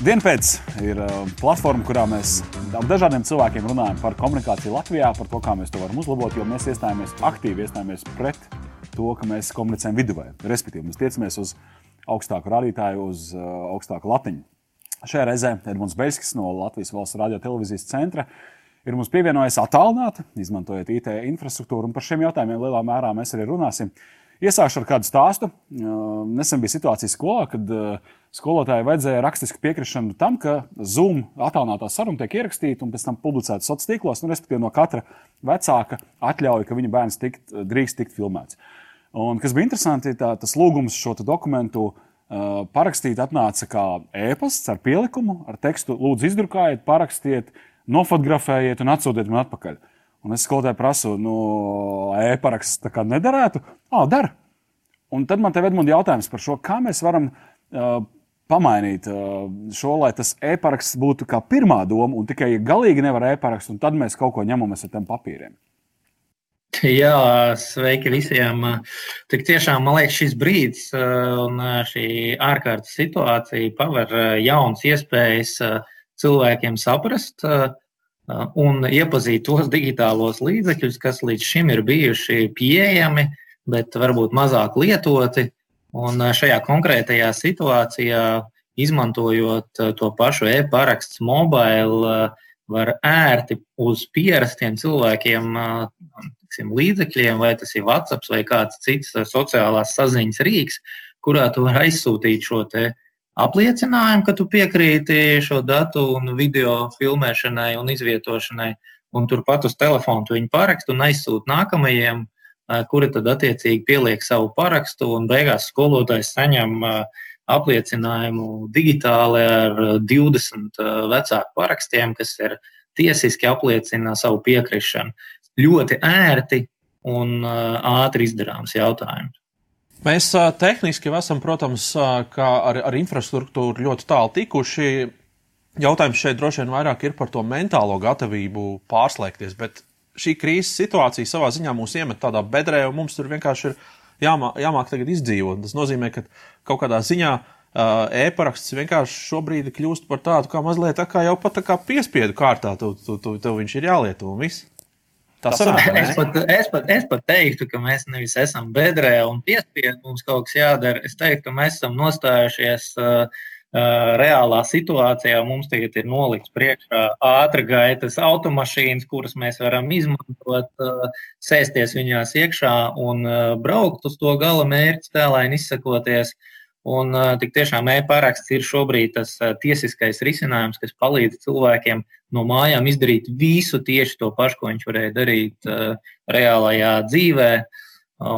Dienpēc ir uh, platforma, kurā mēs ar dažādiem cilvēkiem runājam par komunikāciju Latvijā, par to, kā mēs to varam uzlabot, jo mēs iestājāmies aktīvi iestājāmies pret to, ka mēs komunicējam viduvē. Respektīvi, mēs tiecamies uz augstāku rādītāju, uz uh, augstāku latiņu. Šajā reizē Edmunds Beiskis no Latvijas valsts radio televīzijas centra ir mums pievienojies attālināti, izmantojot IT infrastruktūru, un par šiem jautājumiem lielā mērā mēs arī runāsim. Iesākšu ar kādu stāstu. Nesen bija situācija skolā, kad skolotājai vajadzēja rakstisku piekrišanu tam, ka Zoom attālinātā saruna tiek ierakstīta un pēc tam publicēta sociālos tīklos, nu, respektīvi no katra vecāka atļauja, ka viņa bērns tikt, drīkst tikt filmēts. Un, kas bija interesanti, tā, tas lūgums šo dokumentu uh, parakstīt atnāca kā ēpasts ar pielikumu, ar tekstu: Lūdzu, izdrukājiet, parakstiet, nofotografējiet un atsūtiet man atpakaļ. Un es skolotāju prasu, nu, e-paraksts tā kā nederētu. Ah, der. Un tad man te ir jautājums par šo, kā mēs varam uh, pamainīt uh, šo, lai tas e-paraksts būtu kā pirmā doma, un tikai ja galīgi nevar e-parakstu, un tad mēs kaut ko ņemamies ar tiem papīriem. Jā, sveiki visiem. Tik tiešām man liekas, šis brīdis un šī ārkārtas situācija paver jaunas iespējas cilvēkiem saprast un iepazīt tos digitālos līdzekļus, kas līdz šim ir bijuši pieejami, bet varbūt mazāk lietoti. Un šajā konkrētajā situācijā, izmantojot to pašu e-parakstu mobile, var ērti uz pierastiem cilvēkiem, tiksim, līdzekļiem, vai tas ir WhatsApp vai kāds cits sociālās saziņas rīks, kurā tu vari aizsūtīt šo apliecinājumu, ka tu piekrīti šo datu un video filmēšanai un izvietošanai, un turpat uz telefona tu viņu parakstu un aizsūti nākamajiem, kuri tad attiecīgi pieliek savu parakstu, un beigās skolotājs saņem apliecinājumu digitāli ar 20 vecāku parakstiem, kas ir tiesiski apliecina savu piekrišanu. Ļoti ērti un ātri izdarāms jautājums. Mēs tehniski esam, protams, ar, ar infrastruktūru ļoti tālu tikuši. Jautājums šeit droši vien vairāk ir par to mentālo gatavību pārslēgties, bet šī krīzes situācija savā ziņā mūs iemet tādā bedrē, un mums tur vienkārši ir jāmā, jāmāk tagad izdzīvot. Tas nozīmē, ka kaut kādā ziņā e-paraksts vienkārši šobrīd kļūst par tādu kā mazliet tā kā jau pat tā kā piespiedu kārtā, tu, tu, tu, tev viņš ir jālieto un viss. Tas sanāk, es, pat, es, pat, es pat teiktu, ka mēs nevis esam bedrē un piespiedu, mums kaut kas jādara. Es teiktu, ka mēs esam nostājušies uh, uh, reālā situācijā. Mums tagad ir nolikts priekšā ātrā gaitas automašīnas, kuras mēs varam izmantot, uh, sēsties viņās iekšā un braukt uz to gala mērķi, tēlēni izsakoties. Uh, Un tik tiešām e-paraksts ir šobrīd tas tiesiskais risinājums, kas palīdz cilvēkiem no mājām izdarīt visu tieši to pašu, ko viņš varēja darīt reālajā dzīvē.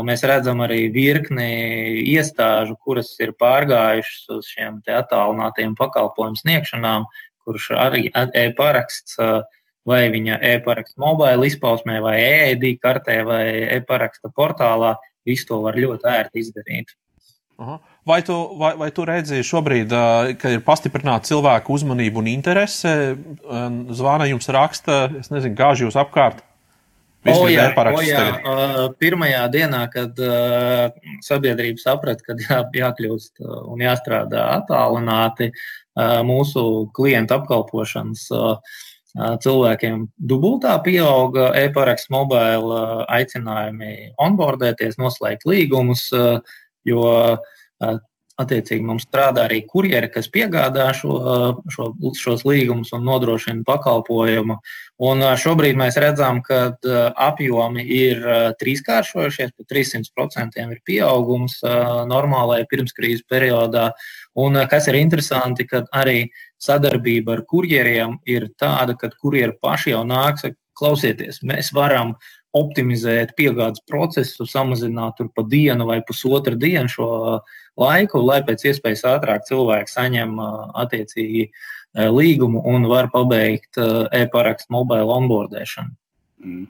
Mēs redzam arī virkni iestāžu, kuras ir pārgājušas uz šiem attālinātiem pakalpojumu sniegšanām, kurš arī e-paraksts vai viņa e-paraksta mobila izpausmē, vai e-ID kartē, vai e-paraksta portālā, visu to var ļoti ērti izdarīt. Aha. Vai tu, vai, vai tu redzi šobrīd, ka ir pastiprināta cilvēku uzmanība un interese? Zvana jums raksta, es nezinu, gāž jūs apkārt. O, jā, o, jā. Pirmajā dienā, kad uh, sabiedrība saprata, ka jā, jākļūst un jāstrādā attālināti, uh, mūsu klientu apkalpošanas uh, cilvēkiem dubultā pieauga e-paraksts, mobila aicinājumi onboardēties, noslēgt līgumus, jo Attiecīgi mums strādā arī kurjeri, kas piegādā šo, šo, šos līgumus un nodrošina pakalpojumu. Un šobrīd mēs redzam, ka apjomi ir trīskāršojušies, pat 300% ir pieaugums normālajā pirmskrīzes periodā. Un kas ir interesanti, ka arī sadarbība ar kurjeriem ir tāda, ka kurjeri paši jau nāk, klausieties, mēs varam optimizēt piegādes procesu, samazināt pa dienu vai pusotru dienu šo laiku, lai pēc iespējas ātrāk cilvēki saņem attiecīgi līgumu un var pabeigt e-parakstu mobile onboardēšanu. Mm.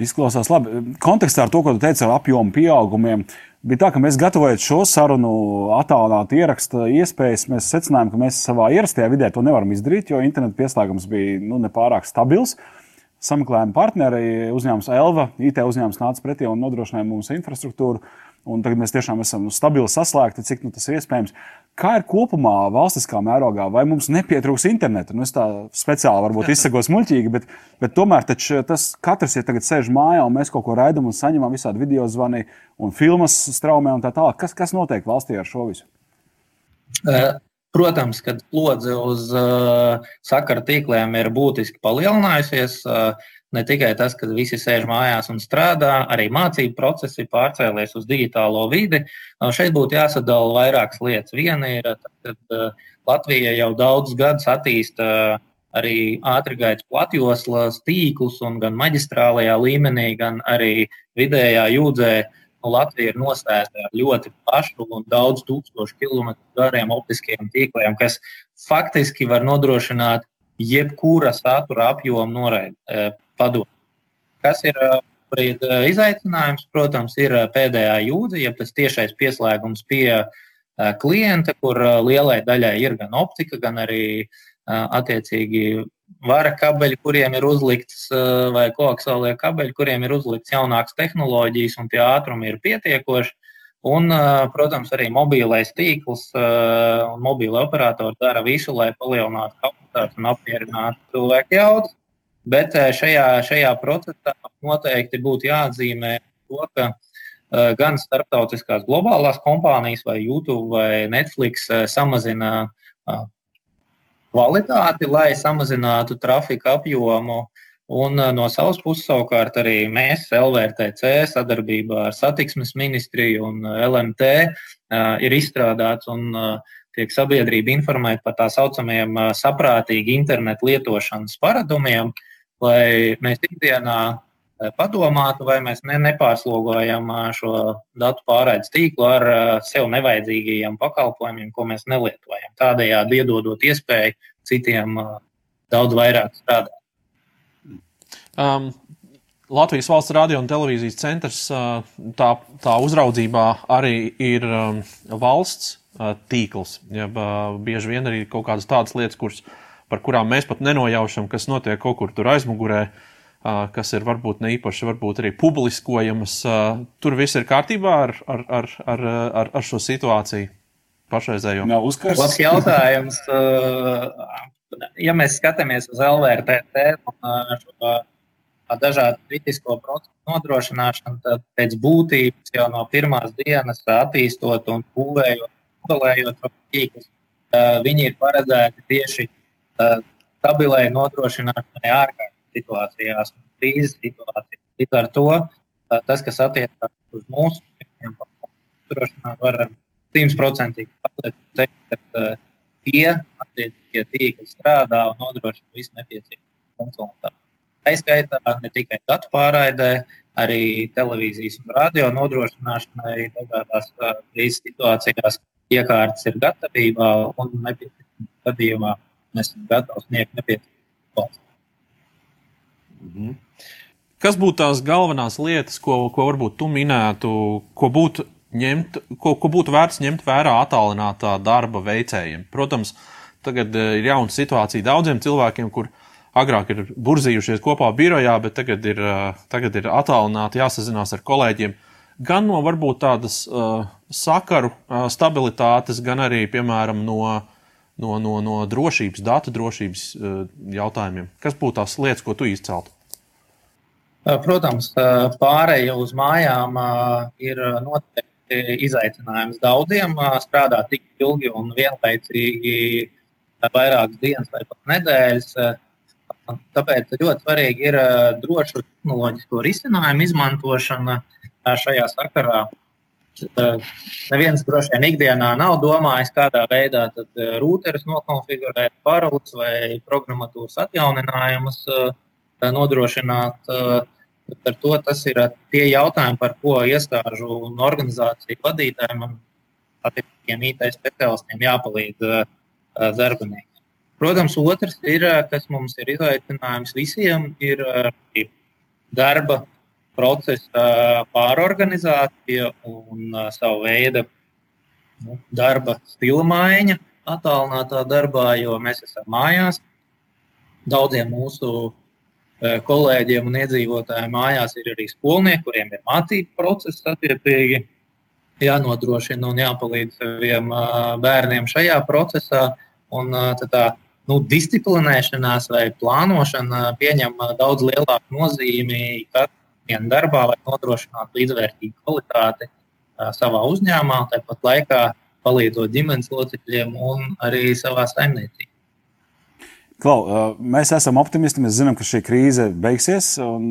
Izklausās labi. Kontekstā ar to, ko tu teici ar apjomu pieaugumiem, bija tā, ka mēs gatavojot šo sarunu, attālināt ieraksta iespējas, mēs secinājām, ka mēs savā ierastajā vidē to nevaram izdarīt, jo interneta pieslēgums bija nu, nepārāk stabils. Sameklējuma partneri, uzņēmums Elva, IT uzņēmums nāca pretī un nodrošināja mums infrastruktūru. Un tagad mēs tiešām esam stabili saslēgti, cik nu, tas ir iespējams. Kā ir kopumā valstiskā mērogā, vai mums nepietrūks interneta? Nu, es tā speciāli varbūt izsakos muļķīgi, bet, bet tomēr tas katrs ir tagad sēž mājā un mēs kaut ko raidām un saņemam visādi video zvani un filmas straumē un tā tālāk. Kas, kas notiek valstī ar šo visu? Protams, kad slodze uz uh, sakaru tīkliem ir būtiski palielinājusies, uh, ne tikai tas, ka visi sēž mājās un strādā, arī mācību procesi pārcēlies uz digitālo vidi. Šeit būtu jāsadala vairākas lietas. Viena ir, ka Latvija jau daudzus gadus attīsta arī ātrgaitas platjoslas tīklus, un gan maģistrālajā līmenī, gan arī vidējā jūdzē. Latvija ir nostājusi ar ļoti plašu un daudz tūkstošu kilometru gariem optiskiem tīkliem, kas faktiski var nodrošināt jebkura satura apjoma noraidi padomu. Kas ir šobrīd izaicinājums? Protams, ir pēdējā jūdzi, ja tas tiešais pieslēgums pie klienta, kur lielai daļai ir gan optika, gan arī attiecīgi vara kabeļi, kuriem ir uzlikts, vai koaksālie kabeļi, kuriem ir uzlikts jaunākas tehnoloģijas, un tie ātrumi ir pietiekoši. Un, protams, arī mobilais tīkls un mobila operatori dara visu, lai palielinātu kapacitāti un apmierinātu cilvēku jaudas. Bet eh, šajā, šajā procesā noteikti būtu jāatzīmē to, ka eh, gan starptautiskās globālās kompānijas, vai YouTube vai Netflix, eh, samazina kvalitāti, lai samazinātu trafika apjomu. Un no savas puses, savukārt, arī mēs, LVRTC, sadarbībā ar Satiksmes ministriju un LMT, ir izstrādāts un tiek sabiedrība informēta par tā saucamajiem saprātīgi internetu lietošanas paradumiem, lai mēs ikdienā eh, padomātu, vai mēs ne, nepārslogojam eh, šo datu pārraides tīklu ar eh, sev nevajadzīgajiem pakalpojumiem, ko mēs nelietojam. Tādējādi iedodot iespēju citiem daudz vairāk strādāt. Um, Latvijas valsts radio un televīzijas centrs tā, tā uzraudzībā arī ir um, valsts tīkls. Ja, bieži vien arī kaut kādas tādas lietas, kuras par kurām mēs pat nenojaušam, kas notiek kaut kur tur aizmugurē, kas ir varbūt ne īpaši varbūt arī publiskojamas. Tur viss ir kārtībā ar, ar, ar, ar, ar, ar šo situāciju pašreizējo. Nav uzkārs. Labs jautājums. Ja mēs skatāmies uz LVRTT un šo dažādu kritisko procesu nodrošināšanu, tad pēc būtības jau no pirmās dienas attīstot un būvējot, modelējot tīklus, viņi ir paredzēti tieši stabilai nodrošināšanai ārkārtas situācijās, krīzes situācijās. Līdz ar to tas, kas attiecas uz mūsu nodrošināšanu, var simtprocentīgi pateikt, ka tie attiecīgie tīkli strādā un nodrošina visu nepieciešamo funkcionalitāti. Aizskaitā ne tikai datu pārraidē, arī televīzijas un radio nodrošināšanai dažādās krīzes situācijās iekārtas ir gatavībā un nepieciešamā gadījumā mēs esam gatavi sniegt nepieciešamo atbalstu. Mhm. Kas būtu tās galvenās lietas, ko, ko varbūt tu minētu, ko būtu, ņemt, ko, ko būtu vērts ņemt vērā attālinātā darba veicējiem? Protams, tagad eh, ir jauna situācija daudziem cilvēkiem, kur agrāk ir burzījušies kopā birojā, bet tagad ir, eh, tagad ir attālināti jāsazinās ar kolēģiem. Gan no varbūt tādas uh, sakaru uh, stabilitātes, gan arī, piemēram, no no, no, no drošības, datu drošības uh, jautājumiem? Kas būtu tās lietas, ko tu izceltu? Eh, protams, eh, pārēja uz mājām ir noteikti izaicinājums daudziem. Strādāt tik ilgi un vienlaicīgi vairākas dienas vai pat nedēļas. Tāpēc ļoti svarīgi ir drošu tehnoloģisko risinājumu izmantošana šajā sakarā. Neviens droši vien ikdienā nav domājis, kādā veidā rūteris nokonfigurēt, parolus vai programmatūras atjauninājumus nodrošināt. Ar to tas ir tie jautājumi, par ko iestāžu un organizāciju vadītājiem un attiecīgiem IT specialistiem jāpalīdz darbiniekiem. Protams, otrs ir, kas mums ir izaicinājums visiem, ir darba procesa pārorganizācija un savu veidu nu, darba stila maiņa, attālinātā darbā, jo mēs esam mājās. Daudziem mūsu kolēģiem un iedzīvotājiem mājās ir arī skolnieki, kuriem ir mācību process attiecīgi. jānodrošina un jāpalīdz saviem bērniem šajā procesā. Un, tā, nu, disciplinēšanās vai plānošana pieņem daudz lielāku nozīmi ikdienas darbā, lai nodrošinātu līdzvērtīgu kvalitāti savā uzņēmumā, tāpat laikā palīdzot ģimenes locekļiem un arī savā saimniecībā. Klau, mēs esam optimisti. Mēs zinām, ka šī krīze beigsies. Un,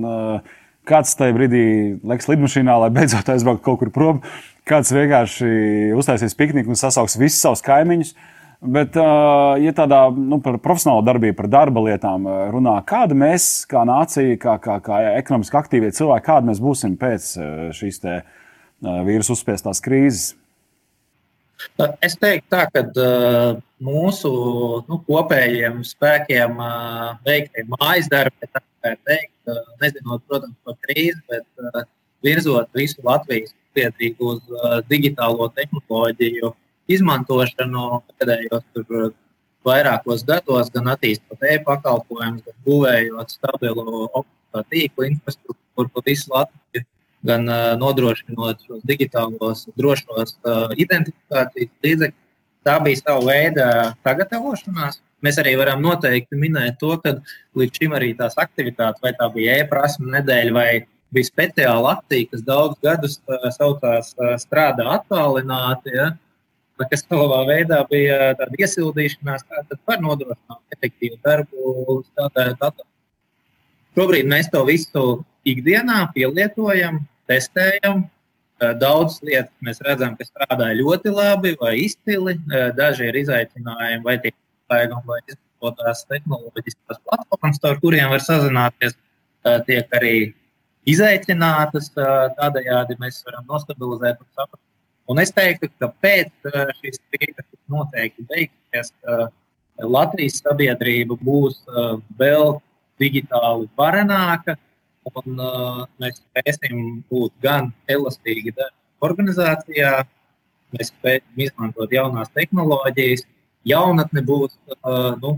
kāds tajā brīdī liks lidmašīnā, lai beidzot aizbrauktu kaut kur prom, kāds vienkārši uztaisīs pikniku un sasauks visus savus kaimiņus. Bet, ja tādā nu, par profesionālu darbību, par darba lietām runā, kāda mēs, kā nācija, kā, kā, kā ekonomiski aktīvie cilvēki, kāda mēs būsim pēc šīs vīrusu uzspiestās krīzes? Es teiktu, tā, ka mūsu nu, kopējiem spēkiem veiktie mājas darbi, tā kā teikt, nezinot, protams, par krīzi, bet virzot visu Latvijas sabiedrību uz digitālo tehnoloģiju izmantošanu pēdējos tur, vairākos gados, gan attīstot e-pakalpojumus, gan būvējot stabilu tīklu infrastruktūru pa visu Latviju gan uh, nodrošinot šos digitālos, drošos uh, identifikācijas līdzekļus. Tā bija sava veida sagatavošanās. Mēs arī varam noteikti minēt to, ka līdz šim arī tās aktivitātes, vai tā bija e-prasme nedēļa, vai bija speciāla akcija, kas daudzus gadus uh, saucās uh, strādā attālināti, ja, kas savā veidā bija tāda iesildīšanās, tad var nodrošināt efektīvu darbu. Šobrīd mēs to visu ikdienā pielietojam, testējam. Daudzas lietas mēs redzam, ka strādā ļoti labi vai izcili. Daži ir izaicinājumi, vai tie izslēgumi, vai izmantotās tehnoloģiskās platformas, ar kuriem var sazināties, tiek arī izaicinātas. Tādējādi mēs varam nostabilizēt un saprast. Un es teiktu, ka pēc šīs krīzes noteikti beigsies, Latvijas sabiedrība būs vēl digitāli varenāka, Un, uh, mēs spēsim būt gan elastīgi organizācijā, mēs spēsim izmantot jaunās tehnoloģijas. Jaunatne būs uh, nu,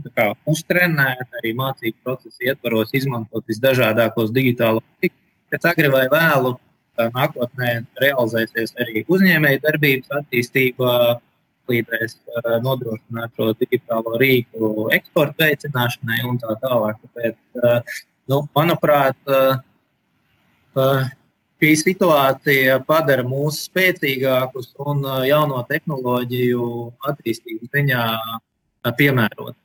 uztrenēta arī mācību procesa ietvaros, izmantot visdažādākos digitālos tīklus. Pēc agri vai vēlu uh, nākotnē realizēsies arī uzņēmēju darbības attīstība, palīdzēs nodrošināt šo digitālo rīku eksporta veicināšanai un tā tālāk. Tāpēc, Nu, manuprāt, šī situācija padara mūs spēcīgākus un jauno tehnoloģiju attīstības ziņā piemērot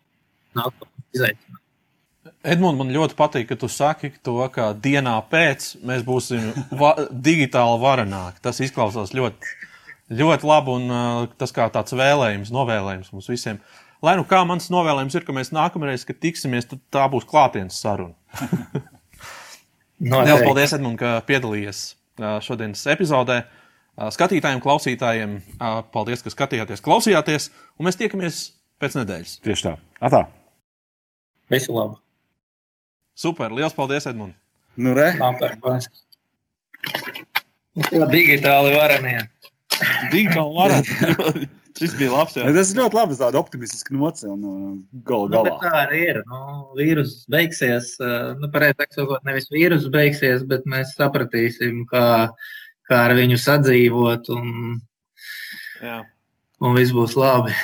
nākotnes izaicinājumus. Edmunds, man ļoti patīk, ka tu saki to, ka dienā pēc mēs būsim va digitāli varenāki. Tas izklausās ļoti, ļoti labi un uh, tas kā tāds vēlējums, novēlējums mums visiem. Lai nu kā mans novēlējums ir, ka mēs nākamreiz, kad tiksimies, tad tā būs klātienes saruna. Lielas paldies, Edmund, ka piedalījies šodienas epizodē. Skatītājiem, klausītājiem, paldies, ka skatījāties, klausījāties, un mēs tiekamies pēc nedēļas. Tieši tā. Atā. Visu labu. Super, liels paldies, Edmund. Nu, re. Digitāli varenie. Digitāli varenie. Šis bija labs. Jā. Tas ir ļoti labi. Tāda optimistiska nots. Un gal, nu, tā arī ir. Nu, vīrus beigsies. Nu, Pareizāk sakot, nevis vīrus beigsies, bet mēs sapratīsim, kā, kā ar viņu sadzīvot. Un, jā. un viss būs labi.